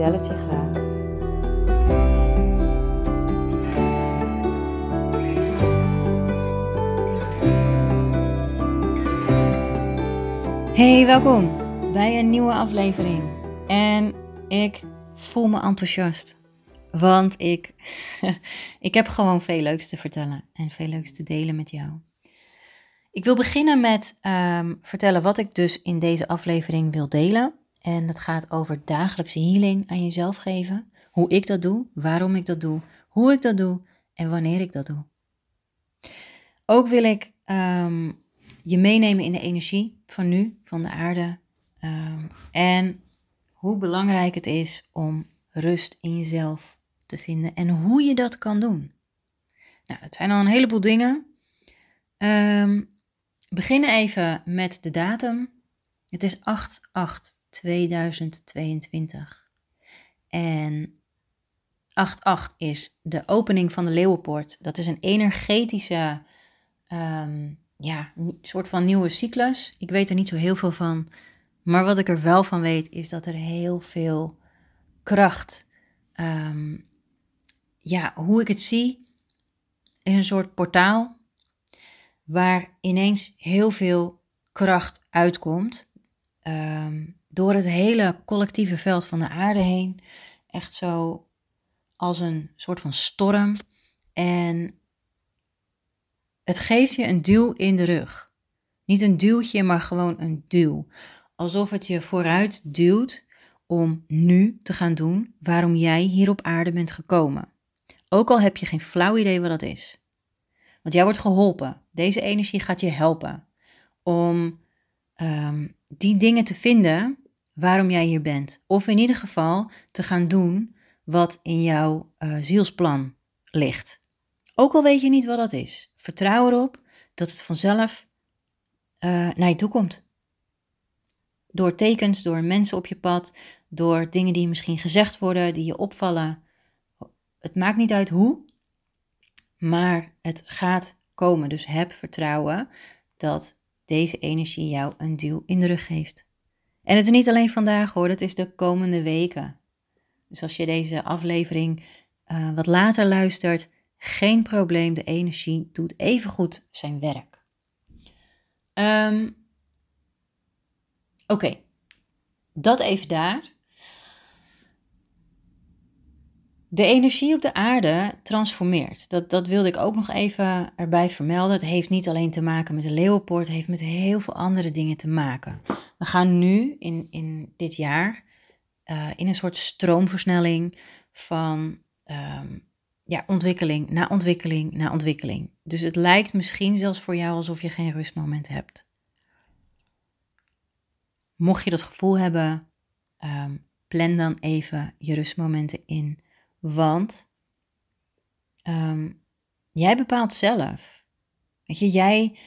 vertel het je graag. Hey, welkom bij een nieuwe aflevering. En ik voel me enthousiast. Want ik, ik heb gewoon veel leuks te vertellen en veel leuks te delen met jou. Ik wil beginnen met ehm, vertellen wat ik dus in deze aflevering wil delen. En dat gaat over dagelijkse healing aan jezelf geven. Hoe ik dat doe, waarom ik dat doe, hoe ik dat doe en wanneer ik dat doe. Ook wil ik ehm, je meenemen in de energie van nu, van de aarde. Ehm, en hoe belangrijk het is om rust in jezelf te vinden en hoe je dat kan doen. Nou, het zijn al een heleboel dingen. Um, beginnen even met de datum. Het is 8-8-2022. En 8-8 is de opening van de Leeuwenpoort. Dat is een energetische um, ja, soort van nieuwe cyclus. Ik weet er niet zo heel veel van. Maar wat ik er wel van weet, is dat er heel veel kracht. Um, ja, hoe ik het zie, is een soort portaal. Waar ineens heel veel kracht uitkomt. Um, door het hele collectieve veld van de aarde heen. Echt zo als een soort van storm. En het geeft je een duw in de rug. Niet een duwtje, maar gewoon een duw. Alsof het je vooruit duwt om nu te gaan doen waarom jij hier op aarde bent gekomen. Ook al heb je geen flauw idee wat dat is. Want jij wordt geholpen. Deze energie gaat je helpen om ehm, die dingen te vinden waarom jij hier bent. Of in ieder geval te gaan doen wat in jouw uh, zielsplan ligt. Ook al weet je niet wat dat is, vertrouw erop dat het vanzelf uh, naar je toe komt. Door tekens, door mensen op je pad, door dingen die misschien gezegd worden, die je opvallen. Het maakt niet uit hoe, maar het gaat komen. Dus heb vertrouwen dat deze energie jou een duw in de rug geeft. En het is niet alleen vandaag hoor, het is de komende weken. Dus als je deze aflevering uh, wat later luistert, geen probleem, de energie doet evengoed zijn werk. Um, Oké, dat even daar. De energie op de aarde transformeert. Dat, dat wilde ik ook nog even erbij vermelden. Het heeft niet alleen te maken met de leeuwenpoort, het heeft met heel veel andere dingen te maken. We gaan nu in, in dit jaar uh, in een soort stroomversnelling van um, ja, ontwikkeling na ontwikkeling na ontwikkeling. Dus het lijkt misschien zelfs voor jou alsof je geen rustmoment hebt. Mocht je dat gevoel hebben, um, plan dan even je rustmomenten in. Want um, jij bepaalt zelf. Weet je, jij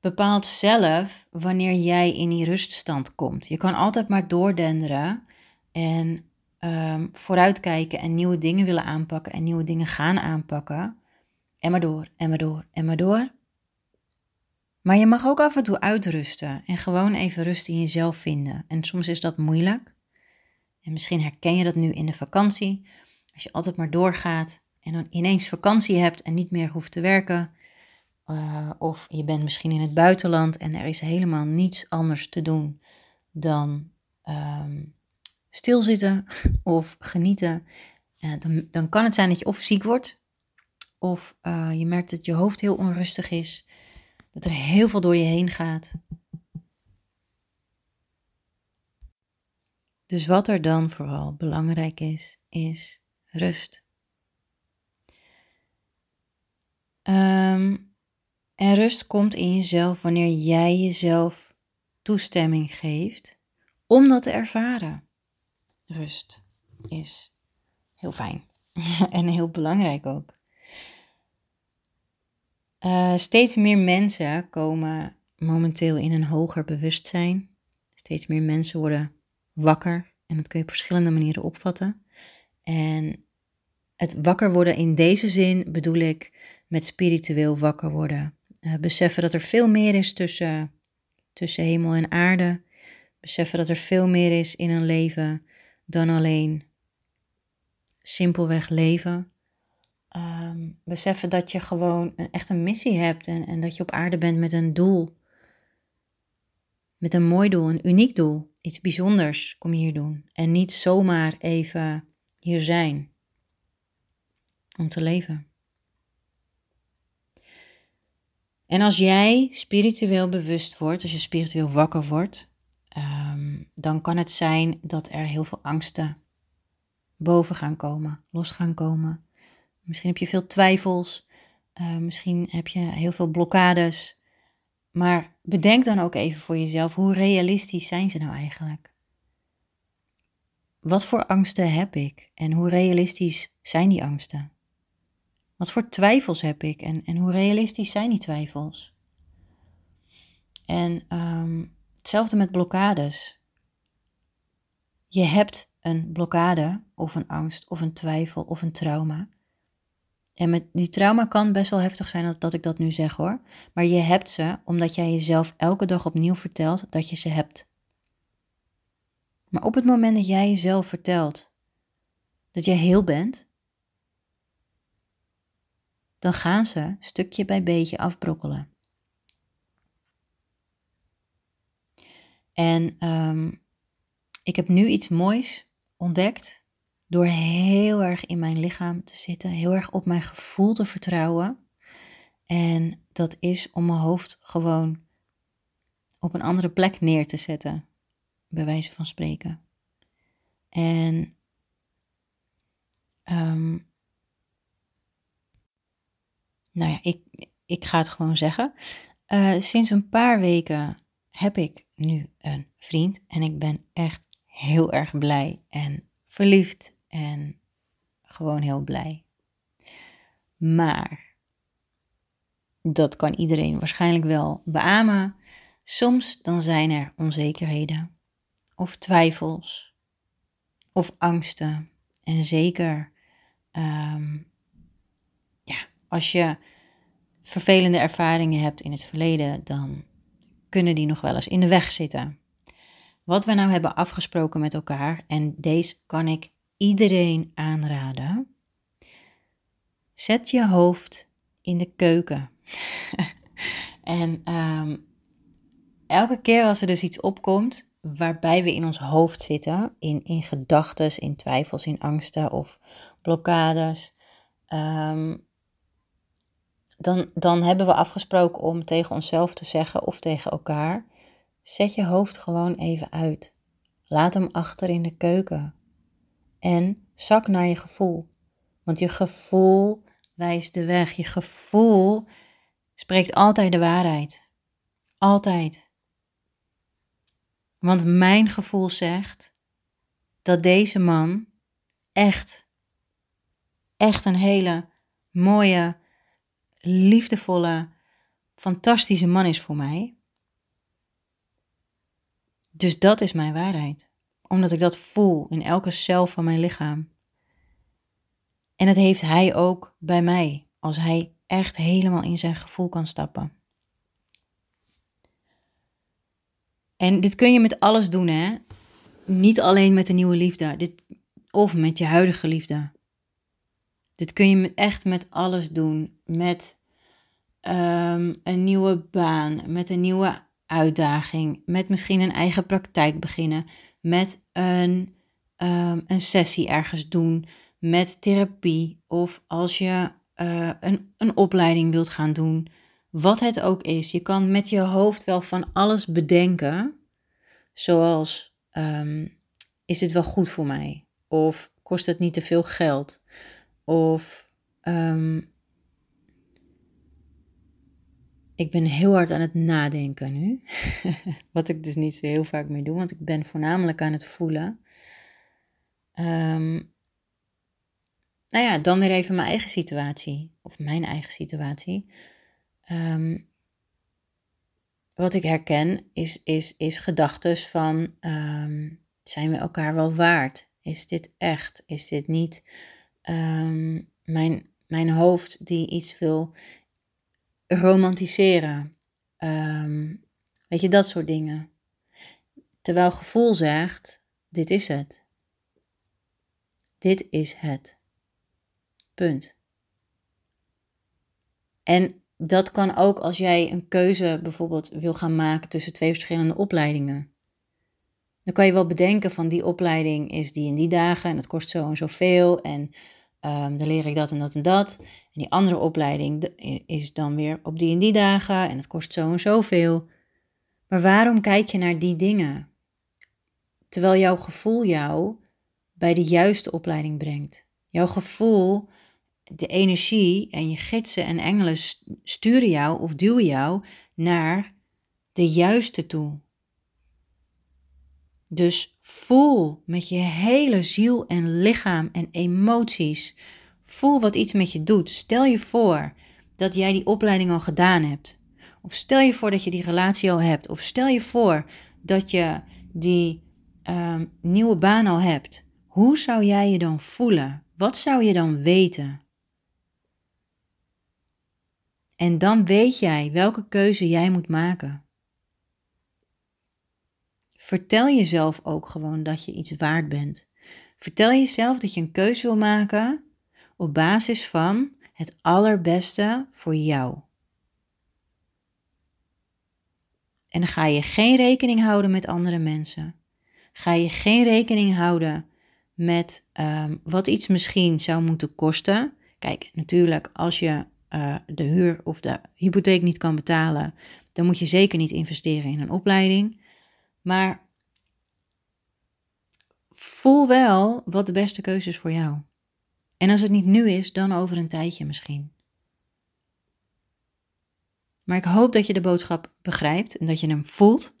bepaalt zelf wanneer jij in die ruststand komt. Je kan altijd maar doordenderen en um, vooruitkijken en nieuwe dingen willen aanpakken en nieuwe dingen gaan aanpakken. En maar door, en maar door, en maar door. Maar je mag ook af en toe uitrusten en gewoon even rust in jezelf vinden. En soms is dat moeilijk. En misschien herken je dat nu in de vakantie. Als je altijd maar doorgaat en dan ineens vakantie hebt en niet meer hoeft te werken. Uh, of je bent misschien in het buitenland en er is helemaal niets anders te doen dan um, stilzitten of genieten, uh, dan, dan kan het zijn dat je of ziek wordt, of uh, je merkt dat je hoofd heel onrustig is, dat er heel veel door je heen gaat. Dus wat er dan vooral belangrijk is, is rust. Um, en rust komt in jezelf wanneer jij jezelf toestemming geeft om dat te ervaren rust is. heel fijn. en heel belangrijk ook. Uh, steeds meer mensen komen momenteel in een hoger bewustzijn. Steeds meer mensen worden wakker. En dat kun je op verschillende manieren opvatten. En het wakker worden in deze zin bedoel ik met spiritueel wakker worden. Uh, beseffen dat er veel meer is tussen, tussen hemel en aarde. Beseffen dat er veel meer is in een leven dan alleen simpelweg leven. Um, beseffen dat je gewoon een, echt een missie hebt en, en dat je op aarde bent met een doel. Met een mooi doel, een uniek doel. Iets bijzonders kom je hier doen. En niet zomaar even hier zijn om te leven. En als jij spiritueel bewust wordt, als je spiritueel wakker wordt, ehm, dan kan het zijn dat er heel veel angsten boven gaan komen, los gaan komen. Misschien heb je veel twijfels, uh, misschien heb je heel veel blokkades. Maar bedenk dan ook even voor jezelf, hoe realistisch zijn ze nou eigenlijk? Wat voor angsten heb ik en hoe realistisch zijn die angsten? Wat voor twijfels heb ik en, en hoe realistisch zijn die twijfels? En um, hetzelfde met blokkades. Je hebt een blokkade of een angst of een twijfel of een trauma. En met die trauma kan best wel heftig zijn dat, dat ik dat nu zeg hoor. Maar je hebt ze omdat jij jezelf elke dag opnieuw vertelt dat je ze hebt. Maar op het moment dat jij jezelf vertelt dat jij heel bent, dan gaan ze stukje bij beetje afbrokkelen. En um, ik heb nu iets moois ontdekt door heel erg in mijn lichaam te zitten, heel erg op mijn gevoel te vertrouwen. En dat is om mijn hoofd gewoon op een andere plek neer te zetten, bij wijze van spreken. En um, nou ja, ik, ik ga het gewoon zeggen. Uh, sinds een paar weken heb ik nu een vriend en ik ben echt heel erg blij en verliefd en gewoon heel blij. Maar dat kan iedereen waarschijnlijk wel beamen. Soms dan zijn er onzekerheden of twijfels of angsten. En zeker um, ja, als je vervelende ervaringen hebt in het verleden, dan kunnen die nog wel eens in de weg zitten. Wat we nou hebben afgesproken met elkaar, en deze kan ik iedereen aanraden. Zet je hoofd in de keuken. en ehm, elke keer als er dus iets opkomt waarbij we in ons hoofd zitten, in, in gedachten, in twijfels, in angsten of blokkades, um, dan, dan hebben we afgesproken om tegen onszelf te zeggen of tegen elkaar: zet je hoofd gewoon even uit. Laat hem achter in de keuken. En zak naar je gevoel. Want je gevoel wijst de weg. Je gevoel spreekt altijd de waarheid. Altijd. Want mijn gevoel zegt dat deze man echt, echt een hele mooie, liefdevolle, fantastische man is voor mij. Dus dat is mijn waarheid, omdat ik dat voel in elke cel van mijn lichaam. En dat heeft hij ook bij mij, als hij echt helemaal in zijn gevoel kan stappen. En dit kun je met alles doen, hè? Niet alleen met een nieuwe liefde, dit, of met je huidige liefde. Dit kun je echt met alles doen. Met um, een nieuwe baan, met een nieuwe uitdaging, met misschien een eigen praktijk beginnen, met een, um, een sessie ergens doen, met therapie of als je uh, een, een opleiding wilt gaan doen. Wat het ook is, je kan met je hoofd wel van alles bedenken, zoals um, is dit wel goed voor mij? Of kost het niet te veel geld? Of um, ik ben heel hard aan het nadenken nu. Wat ik dus niet zo heel vaak meer doe, want ik ben voornamelijk aan het voelen. Um, nou ja, dan weer even mijn eigen situatie, of mijn eigen situatie. Ehm, wat ik herken is, is, is gedachten van, ehm, zijn we elkaar wel waard? Is dit echt? Is dit niet ehm, mijn, mijn hoofd die iets wil romantiseren? weet je, dat soort dingen. Terwijl gevoel zegt, dit is het. Dit is het. Punt. En dat kan ook als jij een keuze bijvoorbeeld wil gaan maken tussen twee verschillende opleidingen. Dan kan je wel bedenken van die opleiding is die en die dagen en dat kost zo en zoveel en um, dan leer ik dat en dat en dat. En die andere opleiding is dan weer op die en die dagen en het kost zo en zoveel. Maar waarom kijk je naar die dingen? Terwijl jouw gevoel jou bij de juiste opleiding brengt. Jouw gevoel, de energie en je gidsen en engelen sturen jou of duwen jou naar de juiste toe. Dus voel met je hele ziel en lichaam en emoties. Voel wat iets met je doet. Stel je voor dat jij die opleiding al gedaan hebt. Of stel je voor dat je die relatie al hebt. Of stel je voor dat je die um, nieuwe baan al hebt. Hoe zou jij je dan voelen? Wat zou je dan weten? En dan weet jij welke keuze jij moet maken. Vertel jezelf ook gewoon dat je iets waard bent. Vertel jezelf dat je een keuze wil maken op basis van het allerbeste voor jou. En dan ga je geen rekening houden met andere mensen. Ga je geen rekening houden met um, wat iets misschien zou moeten kosten. Kijk, natuurlijk, als je uh, de huur of de hypotheek niet kan betalen, dan moet je zeker niet investeren in een opleiding. Maar voel wel wat de beste keuze is voor jou. En als het niet nu is, dan over een tijdje misschien. Maar ik hoop dat je de boodschap begrijpt en dat je hem voelt.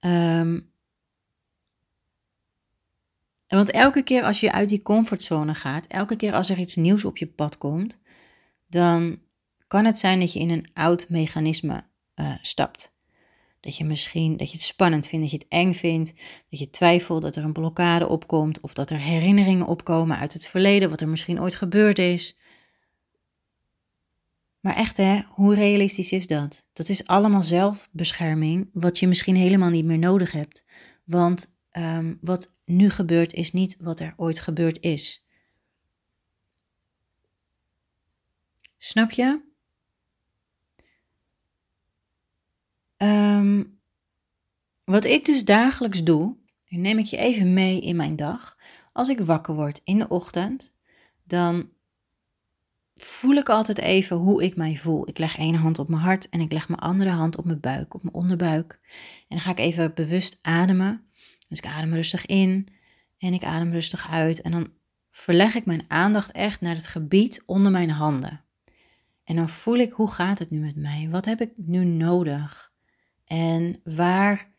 Um, want elke keer als je uit die comfortzone gaat, elke keer als er iets nieuws op je pad komt, dan kan het zijn dat je in een oud mechanisme uh, stapt. Dat je misschien dat je het spannend vindt, dat je het eng vindt, dat je twijfelt dat er een blokkade opkomt of dat er herinneringen opkomen uit het verleden, wat er misschien ooit gebeurd is. Maar echt hè, hoe realistisch is dat? Dat is allemaal zelfbescherming, wat je misschien helemaal niet meer nodig hebt. Want um, wat nu gebeurt is niet wat er ooit gebeurd is. Snap je? Um, wat ik dus dagelijks doe, neem ik je even mee in mijn dag. Als ik wakker word in de ochtend, dan voel ik altijd even hoe ik mij voel. Ik leg één hand op mijn hart en ik leg mijn andere hand op mijn buik, op mijn onderbuik. En dan ga ik even bewust ademen. Dus ik adem rustig in en ik adem rustig uit. En dan verleg ik mijn aandacht echt naar het gebied onder mijn handen. En dan voel ik hoe gaat het nu met mij? Wat heb ik nu nodig? En waar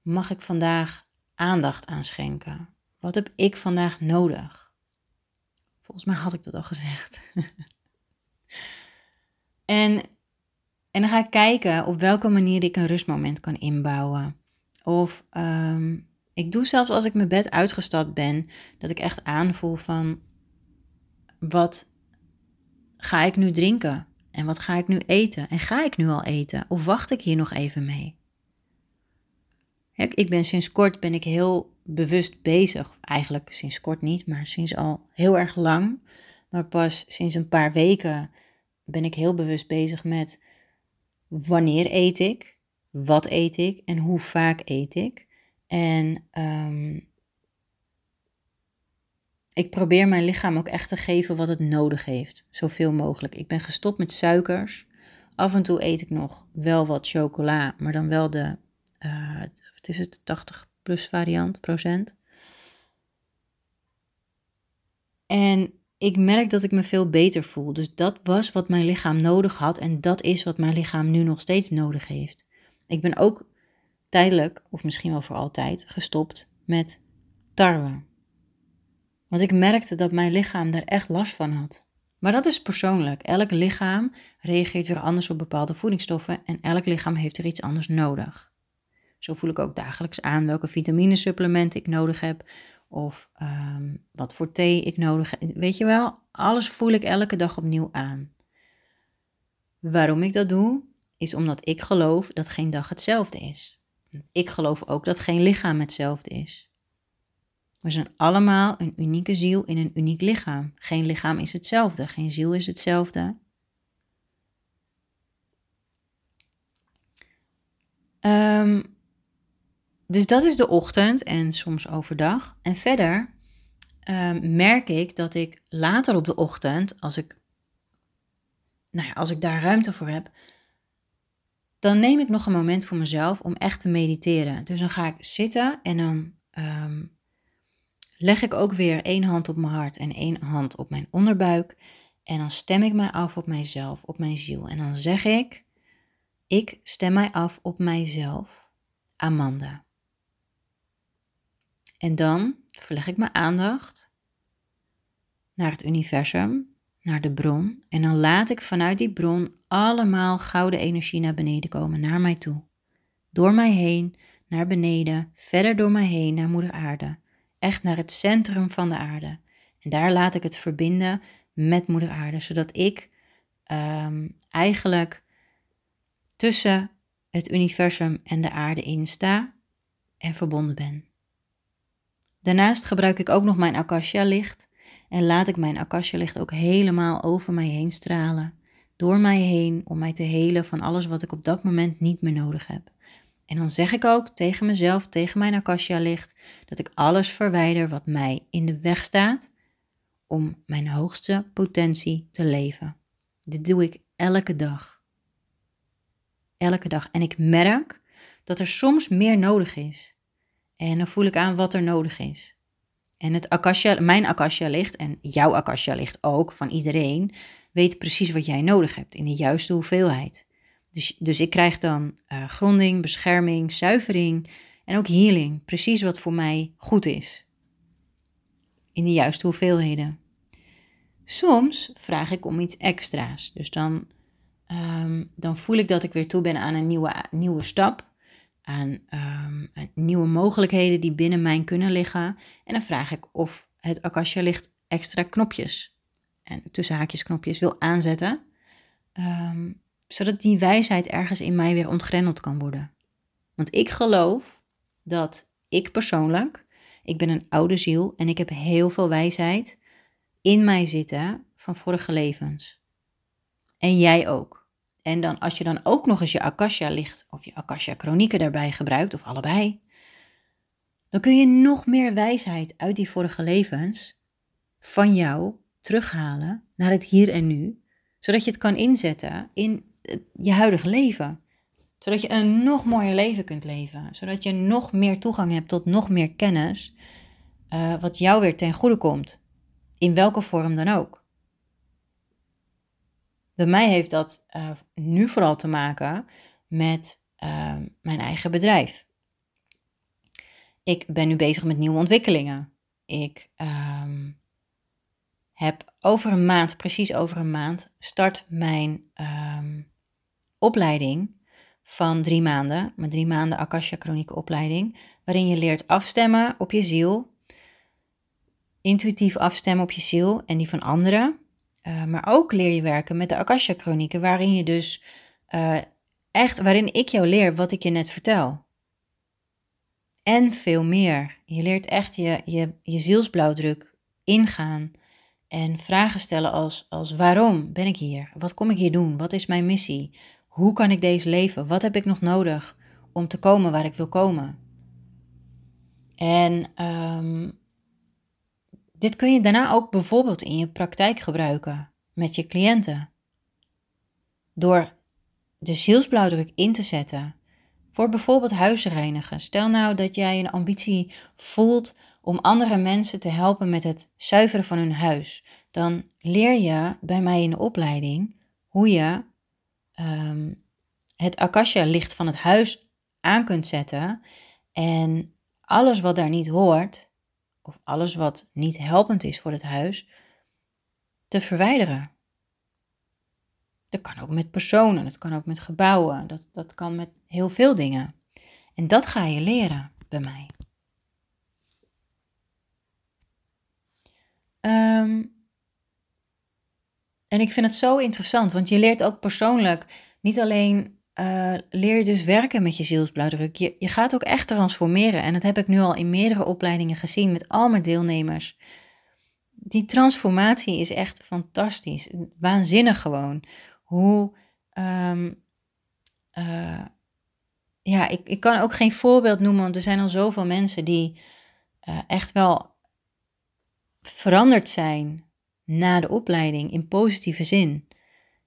mag ik vandaag aandacht aan schenken? Wat heb ik vandaag nodig? Volgens mij had ik dat al gezegd. en, en dan ga ik kijken op welke manier ik een rustmoment kan inbouwen. Of um, ik doe zelfs als ik mijn bed uitgestapt ben, dat ik echt aanvoel van wat ga ik nu drinken? En wat ga ik nu eten? En ga ik nu al eten? Of wacht ik hier nog even mee? Ik ben sinds kort ben ik heel bewust bezig. Eigenlijk sinds kort niet, maar sinds al heel erg lang. Maar pas sinds een paar weken ben ik heel bewust bezig met wanneer eet ik, wat eet ik en hoe vaak eet ik. En um, ik probeer mijn lichaam ook echt te geven wat het nodig heeft, zoveel mogelijk. Ik ben gestopt met suikers. Af en toe eet ik nog wel wat chocola, maar dan wel de, wat is het, 80 plus variant procent. En ik merk dat ik me veel beter voel. Dus dat was wat mijn lichaam nodig had en dat is wat mijn lichaam nu nog steeds nodig heeft. Ik ben ook tijdelijk, of misschien wel voor altijd, gestopt met tarwe. Want ik merkte dat mijn lichaam daar echt last van had. Maar dat is persoonlijk. Elk lichaam reageert weer anders op bepaalde voedingsstoffen en elk lichaam heeft er iets anders nodig. Zo voel ik ook dagelijks aan welke vitaminesupplementen ik nodig heb of ehm, wat voor thee ik nodig heb. Weet je wel, alles voel ik elke dag opnieuw aan. Waarom ik dat doe, is omdat ik geloof dat geen dag hetzelfde is. Ik geloof ook dat geen lichaam hetzelfde is. We zijn allemaal een unieke ziel in een uniek lichaam. Geen lichaam is hetzelfde, geen ziel is hetzelfde. Um, dus dat is de ochtend en soms overdag. En verder um, merk ik dat ik later op de ochtend, als ik, nou ja, als ik daar ruimte voor heb, dan neem ik nog een moment voor mezelf om echt te mediteren. Dus dan ga ik zitten en dan um, leg ik ook weer één hand op mijn hart en één hand op mijn onderbuik. En dan stem ik mij af op mijzelf, op mijn ziel. En dan zeg ik, ik stem mij af op mijzelf, Amanda. En dan verleg ik mijn aandacht naar het universum, naar de bron. En dan laat ik vanuit die bron allemaal gouden energie naar beneden komen, naar mij toe. Door mij heen, naar beneden, verder door mij heen, naar Moeder Aarde. Echt naar het centrum van de aarde. En daar laat ik het verbinden met Moeder Aarde, zodat ik um, eigenlijk tussen het universum en de aarde insta en verbonden ben. Daarnaast gebruik ik ook nog mijn Akasha-licht en laat ik mijn Akasha-licht ook helemaal over mij heen stralen, door mij heen, om mij te helen van alles wat ik op dat moment niet meer nodig heb. En dan zeg ik ook tegen mezelf, tegen mijn Akasha-licht, dat ik alles verwijder wat mij in de weg staat om mijn hoogste potentie te leven. Dit doe ik elke dag. Elke dag. En ik merk dat er soms meer nodig is. En dan voel ik aan wat er nodig is. En het akasha, mijn akasha ligt en jouw akasha ligt ook van iedereen, weet precies wat jij nodig hebt in de juiste hoeveelheid. Dus, dus ik krijg dan uh, gronding, bescherming, zuivering en ook healing. Precies wat voor mij goed is. In de juiste hoeveelheden. Soms vraag ik om iets extra's. Dus dan, um, dan voel ik dat ik weer toe ben aan een nieuwe, nieuwe stap aan um, nieuwe mogelijkheden die binnen mij kunnen liggen. En dan vraag ik of het Akasha licht extra knopjes, en tussen haakjes knopjes, wil aanzetten. Um, zodat die wijsheid ergens in mij weer ontgrendeld kan worden. Want ik geloof dat ik persoonlijk, ik ben een oude ziel en ik heb heel veel wijsheid in mij zitten van vorige levens. En jij ook. En dan als je dan ook nog eens je Akasha licht of je Akasha chronieken daarbij gebruikt, of allebei, dan kun je nog meer wijsheid uit die vorige levens van jou terughalen naar het hier en nu, zodat je het kan inzetten in je huidige leven. Zodat je een nog mooier leven kunt leven, zodat je nog meer toegang hebt tot nog meer kennis, uh, wat jou weer ten goede komt, in welke vorm dan ook. Bij mij heeft dat uh, nu vooral te maken met uh, mijn eigen bedrijf. Ik ben nu bezig met nieuwe ontwikkelingen. Ik um, heb over een maand, precies over een maand, start mijn um, opleiding van drie maanden. Mijn drie maanden Akasha Chronieke opleiding. Waarin je leert afstemmen op je ziel. Intuïtief afstemmen op je ziel en die van anderen. Uh, maar ook leer je werken met de Akasha-chronieken, waarin je dus uh, echt, waarin ik jou leer wat ik je net vertel. En veel meer. Je leert echt je, je, je zielsblauwdruk ingaan en vragen stellen als, als waarom ben ik hier? Wat kom ik hier doen? Wat is mijn missie? Hoe kan ik deze leven? Wat heb ik nog nodig om te komen waar ik wil komen? En um, dit kun je daarna ook bijvoorbeeld in je praktijk gebruiken met je cliënten. Door de zielsblauwdruk in te zetten voor bijvoorbeeld huisreinigen. Stel nou dat jij een ambitie voelt om andere mensen te helpen met het zuiveren van hun huis. Dan leer je bij mij in de opleiding hoe je um, het akasha-licht van het huis aan kunt zetten en alles wat daar niet hoort of alles wat niet helpend is voor het huis te verwijderen. Dat kan ook met personen, dat kan ook met gebouwen, dat, dat kan met heel veel dingen. En dat ga je leren bij mij. Ehm, en ik vind het zo interessant, want je leert ook persoonlijk niet alleen uh, leer je dus werken met je zielsblauwdruk. Je, je gaat ook echt transformeren. En dat heb ik nu al in meerdere opleidingen gezien met al mijn deelnemers. Die transformatie is echt fantastisch. Waanzinnig gewoon. Hoe. Um, ja, ik, ik kan ook geen voorbeeld noemen, want er zijn al zoveel mensen die uh, echt wel veranderd zijn na de opleiding in positieve zin.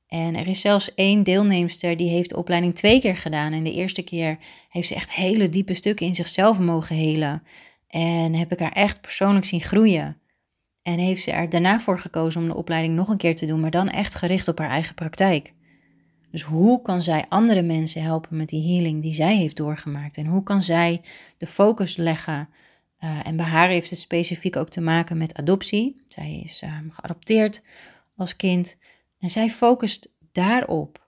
En er is zelfs één deelnemster die heeft de opleiding twee keer gedaan. En de eerste keer heeft ze echt hele diepe stukken in zichzelf mogen helen. En heb ik haar echt persoonlijk zien groeien. En heeft ze er daarna voor gekozen om de opleiding nog een keer te doen, maar dan echt gericht op haar eigen praktijk. Dus hoe kan zij andere mensen helpen met die healing die zij heeft doorgemaakt? En hoe kan zij de focus leggen? Uh, en bij haar heeft het specifiek ook te maken met adoptie. Zij is uh, geadopteerd als kind. En zij focust daarop.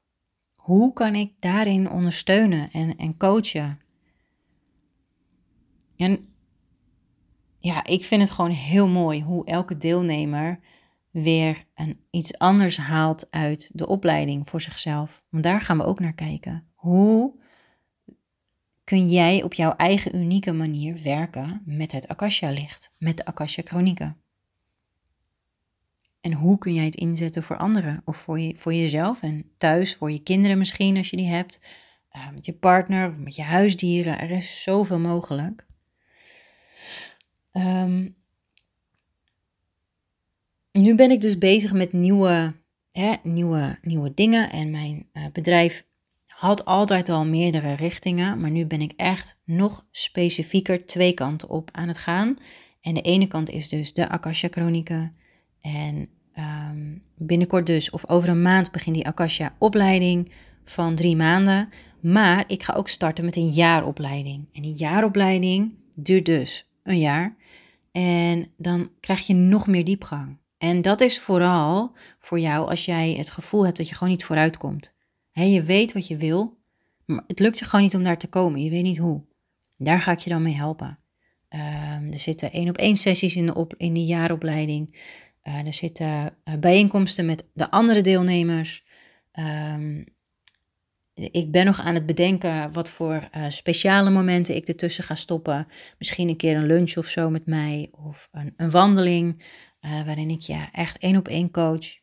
Hoe kan ik daarin ondersteunen en, en coachen? En ja, ik vind het gewoon heel mooi hoe elke deelnemer weer een, iets anders haalt uit de opleiding voor zichzelf. Want daar gaan we ook naar kijken. Hoe kun jij op jouw eigen unieke manier werken met het Akasha-licht, met de Akasha-chronieken? En hoe kun jij het inzetten voor anderen of voor, je, voor jezelf en thuis, voor je kinderen misschien als je die hebt, uh, met je partner, met je huisdieren. Er is zoveel mogelijk. Um, nu ben ik dus bezig met nieuwe, hè, nieuwe, nieuwe dingen en mijn uh, bedrijf had altijd al meerdere richtingen, maar nu ben ik echt nog specifieker twee kanten op aan het gaan. En de ene kant is dus de Akasha Chronieken en um, binnenkort dus, of over een maand, begint die Akasha opleiding van drie maanden. Maar ik ga ook starten met een jaaropleiding. En die jaaropleiding duurt dus een jaar. En dan krijg je nog meer diepgang. En dat is vooral voor jou als jij het gevoel hebt dat je gewoon niet vooruit komt. Je weet wat je wil, maar het lukt je gewoon niet om daar te komen. Je weet niet hoe. Daar ga ik je dan mee helpen. Um, er zitten één op één sessies in de, op, in die jaaropleiding. Uh, er zitten uh, bijeenkomsten met de andere deelnemers. Um, ik ben nog aan het bedenken wat voor uh, speciale momenten ik ertussen ga stoppen. Misschien een keer een lunch of zo met mij. Of een, een wandeling waarin ik je echt één op één coach.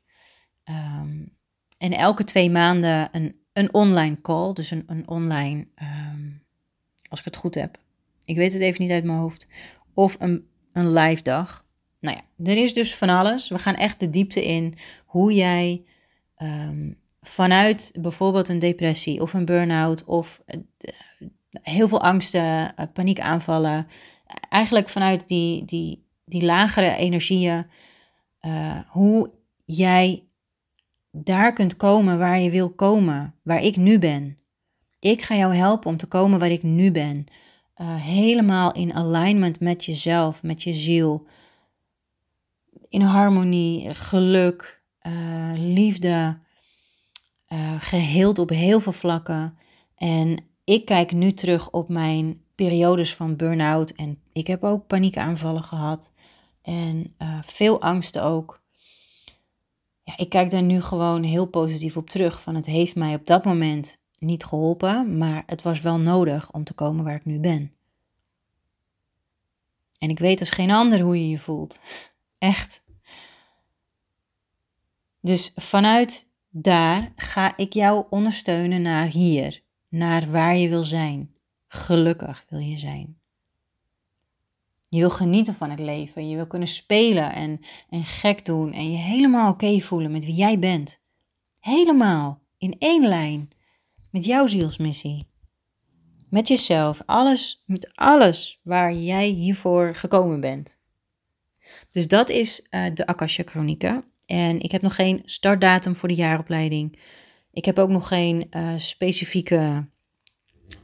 Um, en elke twee maanden een, een online call. Dus een, een online, um, als ik het goed heb. Ik weet het even niet uit mijn hoofd. Of een, een live dag. Nou ja, er is dus van alles. We gaan echt de diepte in hoe jij um, vanuit bijvoorbeeld een depressie of een burn-out of uh, heel veel angsten, uh, paniekaanvallen, eigenlijk vanuit die, die, die lagere energieën, hoe jij daar kunt komen waar je wil komen, waar ik nu ben. Ik ga jou helpen om te komen waar ik nu ben. helemaal in alignment met jezelf, met je ziel in harmonie, geluk, uh, liefde, uh, geheeld op heel veel vlakken. En ik kijk nu terug op mijn periodes van burn-out en ik heb ook paniekaanvallen gehad en veel angsten ook. Ja, ik kijk daar nu gewoon heel positief op terug. Van het heeft mij op dat moment niet geholpen, maar het was wel nodig om te komen waar ik nu ben. En ik weet als geen ander hoe je je voelt. Echt. Dus vanuit daar ga ik jou ondersteunen naar hier, naar waar je wil zijn. Gelukkig wil je zijn. Je wil genieten van het leven. Je wil kunnen spelen en, en gek doen. En je helemaal oké voelen met wie jij bent. Helemaal in één lijn met jouw zielsmissie. Met jezelf. Alles, met alles waar jij hiervoor gekomen bent. Dus dat is uh, de Akasha Chronieken. En ik heb nog geen startdatum voor de jaaropleiding. Ik heb ook nog geen uh, specifieke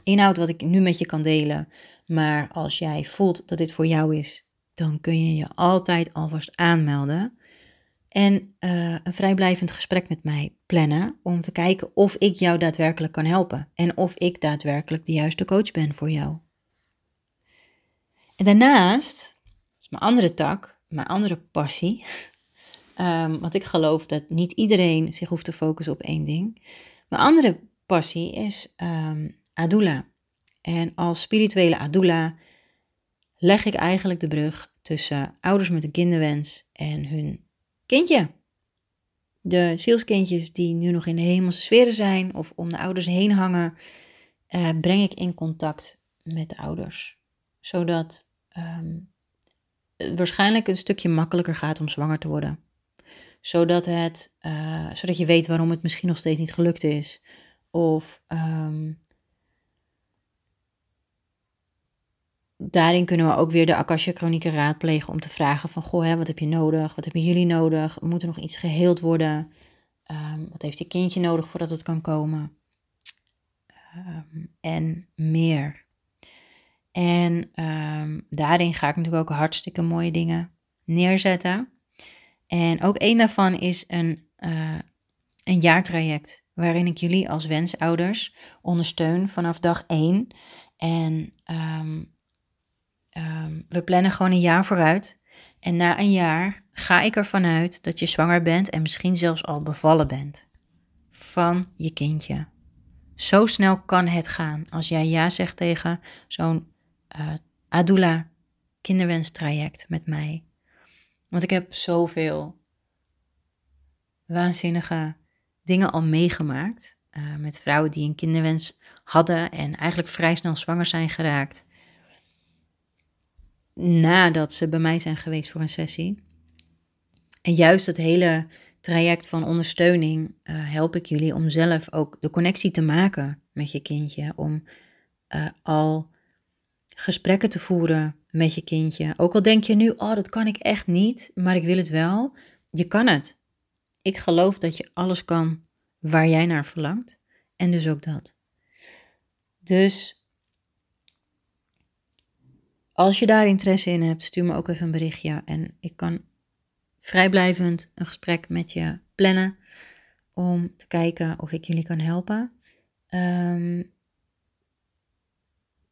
inhoud wat ik nu met je kan delen. Maar als jij voelt dat dit voor jou is, dan kun je je altijd alvast aanmelden en uh, een vrijblijvend gesprek met mij plannen om te kijken of ik jou daadwerkelijk kan helpen en of ik daadwerkelijk de juiste coach ben voor jou. En daarnaast, dat is mijn andere tak, mijn andere passie, um, want ik geloof dat niet iedereen zich hoeft te focussen op één ding. Mijn andere passie is um, Adula. En als spirituele Adula leg ik eigenlijk de brug tussen ouders met een kinderwens en hun kindje. De zielskindjes die nu nog in de hemelse sferen zijn of om de ouders heen hangen, uh, breng ik in contact met de ouders. Zodat um, het waarschijnlijk een stukje makkelijker gaat om zwanger te worden. Zodat, het, uh, zodat je weet waarom het misschien nog steeds niet gelukt is. Of um, daarin kunnen we ook weer de Akasha Chronieken raadplegen om te vragen van, goh, hè, wat heb je nodig? Wat hebben jullie nodig? Moet er nog iets geheeld worden? Um, wat heeft je kindje nodig voordat het kan komen? Um, en meer. En um, daarin ga ik natuurlijk ook hartstikke mooie dingen neerzetten. En ook een daarvan is een, uh, een jaartraject waarin ik jullie als wensouders ondersteun vanaf dag 1. En um, we plannen gewoon een jaar vooruit. En na een jaar ga ik ervan uit dat je zwanger bent en misschien zelfs al bevallen bent van je kindje. Zo snel kan het gaan als jij ja zegt tegen zo'n uh, Adula kinderwenstraject met mij. Want ik heb zoveel waanzinnige dingen al meegemaakt. Uh, met vrouwen die een kinderwens hadden en eigenlijk vrij snel zwanger zijn geraakt nadat ze bij mij zijn geweest voor een sessie. En juist het hele traject van ondersteuning uh, help ik jullie om zelf ook de connectie te maken met je kindje. Om uh, al gesprekken te voeren met je kindje. Ook al denk je nu, oh dat kan ik echt niet, maar ik wil het wel. Je kan het. Ik geloof dat je alles kan waar jij naar verlangt. En dus ook dat. Dus als je daar interesse in hebt, stuur me ook even een berichtje. En ik kan vrijblijvend een gesprek met je plannen om te kijken of ik jullie kan helpen. Um,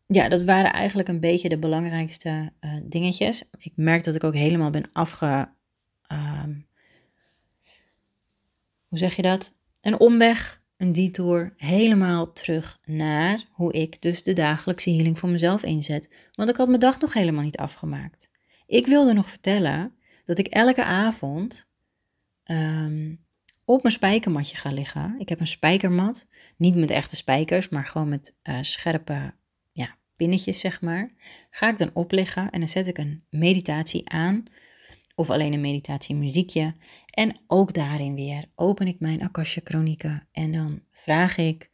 ja, dat waren eigenlijk een beetje de belangrijkste uh, dingetjes. Ik merk dat ik ook helemaal ben afge. Um, hoe zeg je dat? Een omweg een detour helemaal terug naar hoe ik dus de dagelijkse healing voor mezelf inzet. Want ik had mijn dag nog helemaal niet afgemaakt. Ik wilde nog vertellen dat ik elke avond um, op mijn spijkermatje ga liggen. Ik heb een spijkermat, niet met echte spijkers, maar gewoon met uh, scherpe ja, pinnetjes, zeg maar. Ga ik dan opliggen en dan zet ik een meditatie aan of alleen een meditatiemuziekje. En ook daarin weer open ik mijn Akasha Chronieken en dan vraag ik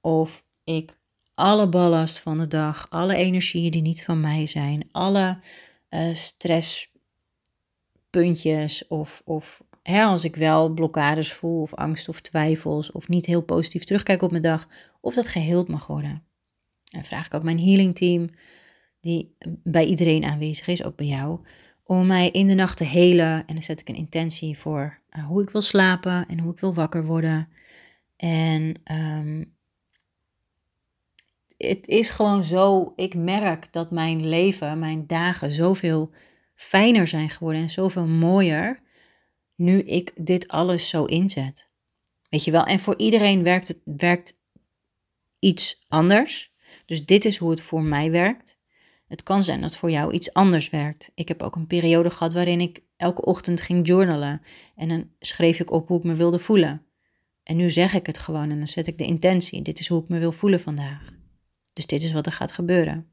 of ik alle ballast van de dag, alle energieën die niet van mij zijn, alle uh, stresspuntjes of, of hè, als ik wel blokkades voel of angst of twijfels of niet heel positief terugkijk op mijn dag, of dat geheeld mag worden. En vraag ik ook mijn healing team, die bij iedereen aanwezig is, ook bij jou, om mij in de nacht te helen. En dan zet ik een intentie voor uh, hoe ik wil slapen en hoe ik wil wakker worden. En um, het is gewoon zo, ik merk dat mijn leven, mijn dagen zoveel fijner zijn geworden en zoveel mooier nu ik dit alles zo inzet. Weet je wel, en voor iedereen werkt het werkt iets anders. Dus dit is hoe het voor mij werkt. Het kan zijn dat voor jou iets anders werkt. Ik heb ook een periode gehad waarin ik elke ochtend ging journalen. En dan schreef ik op hoe ik me wilde voelen. En nu zeg ik het gewoon en dan zet ik de intentie. Dit is hoe ik me wil voelen vandaag. Dus dit is wat er gaat gebeuren.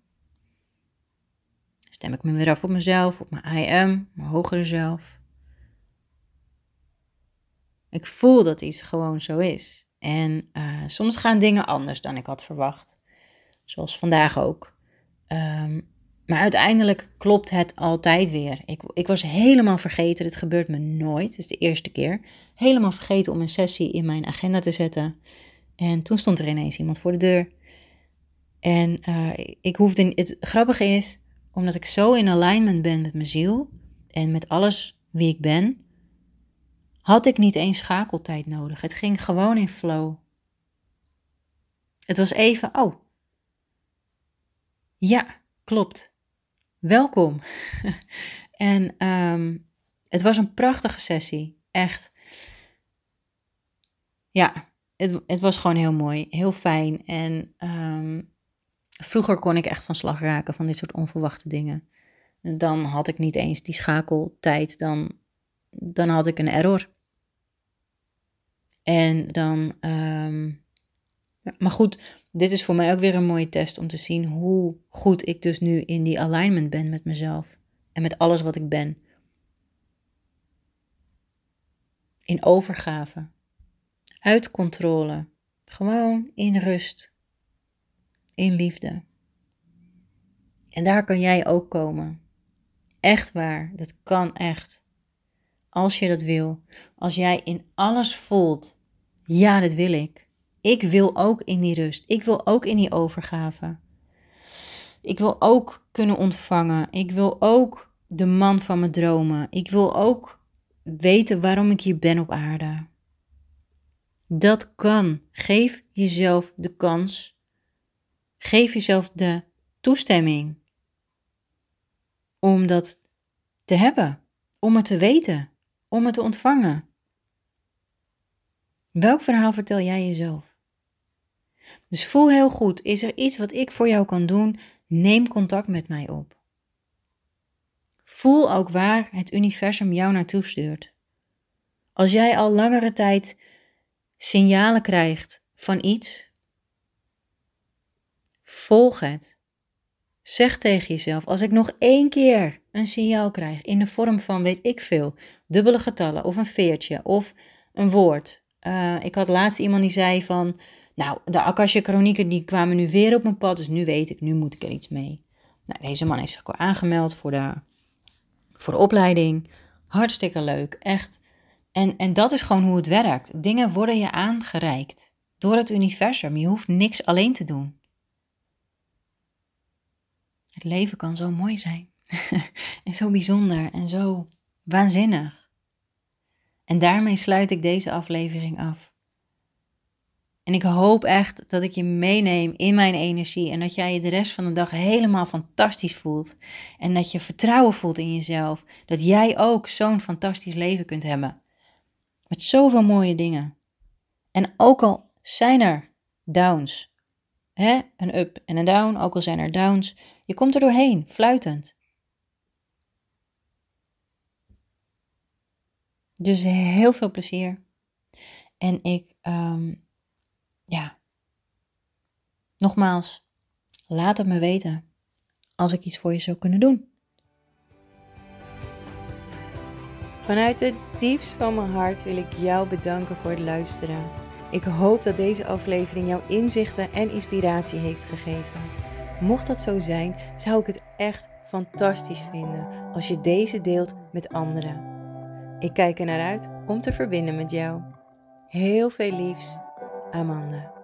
Stem ik me weer af op mezelf, op mijn I am, mijn hogere zelf. Ik voel dat iets gewoon zo is. En uh, soms gaan dingen anders dan ik had verwacht. Zoals vandaag ook. Um, maar uiteindelijk klopt het altijd weer. Ik, ik was helemaal vergeten, dit gebeurt me nooit, het is de eerste keer. Helemaal vergeten om een sessie in mijn agenda te zetten. En toen stond er ineens iemand voor de deur. En uh, ik hoefde, het grappige is, omdat ik zo in alignment ben met mijn ziel en met alles wie ik ben, had ik niet eens schakeltijd nodig. Het ging gewoon in flow. Het was even, oh, ja, klopt. Welkom. en ehm, het was een prachtige sessie, echt. Ja, het, het was gewoon heel mooi, heel fijn. En ehm, vroeger kon ik echt van slag raken van dit soort onverwachte dingen. En dan had ik niet eens die schakeltijd, dan, dan had ik een error. En dan, ehm, maar goed, dit is voor mij ook weer een mooie test om te zien hoe goed ik dus nu in die alignment ben met mezelf en met alles wat ik ben. In overgave, uit controle, gewoon in rust, in liefde. En daar kan jij ook komen. Echt waar, dat kan echt. Als je dat wil, als jij in alles voelt, ja, dat wil ik ik wil ook in die rust. Ik wil ook in die overgave. Ik wil ook kunnen ontvangen. Ik wil ook de man van mijn dromen. Ik wil ook weten waarom ik hier ben op aarde. Dat kan. Geef jezelf de kans. Geef jezelf de toestemming om dat te hebben, om het te weten, om het te ontvangen. Welk verhaal vertel jij jezelf? Dus voel heel goed, is er iets wat ik voor jou kan doen? Neem contact met mij op. Voel ook waar het universum jou naartoe stuurt. Als jij al langere tijd signalen krijgt van iets, volg het. Zeg tegen jezelf: als ik nog één keer een signaal krijg in de vorm van, weet ik veel, dubbele getallen of een veertje of een woord. Uh, ik had laatst iemand die zei van, nou, de Akasha Chronieken die kwamen nu weer op mijn pad, dus nu weet ik, nu moet ik er iets mee. Nou, deze man heeft zich ook aangemeld voor de, voor de opleiding. Hartstikke leuk, echt. En, en dat is gewoon hoe het werkt. Dingen worden je aangereikt door het universum. Je hoeft niks alleen te doen. Het leven kan zo mooi zijn. en zo bijzonder en zo waanzinnig. En daarmee sluit ik deze aflevering af. En ik hoop echt dat ik je meeneem in mijn energie en dat jij je de rest van de dag helemaal fantastisch voelt. En dat je vertrouwen voelt in jezelf. Dat jij ook zo'n fantastisch leven kunt hebben. Met zoveel mooie dingen. En ook al zijn er downs, hè? een up en een down, ook al zijn er downs, je komt er doorheen, fluitend. Dus heel veel plezier. En ik um, ja, nogmaals, laat het me weten als ik iets voor je zou kunnen doen. Vanuit het diepst van mijn hart wil ik jou bedanken voor het luisteren. Ik hoop dat deze aflevering jouw inzichten en inspiratie heeft gegeven. Mocht dat zo zijn, zou ik het echt fantastisch vinden als je deze deelt met anderen. Ik kijk er naar uit om te verbinden met jou. Heel veel liefs Amanda.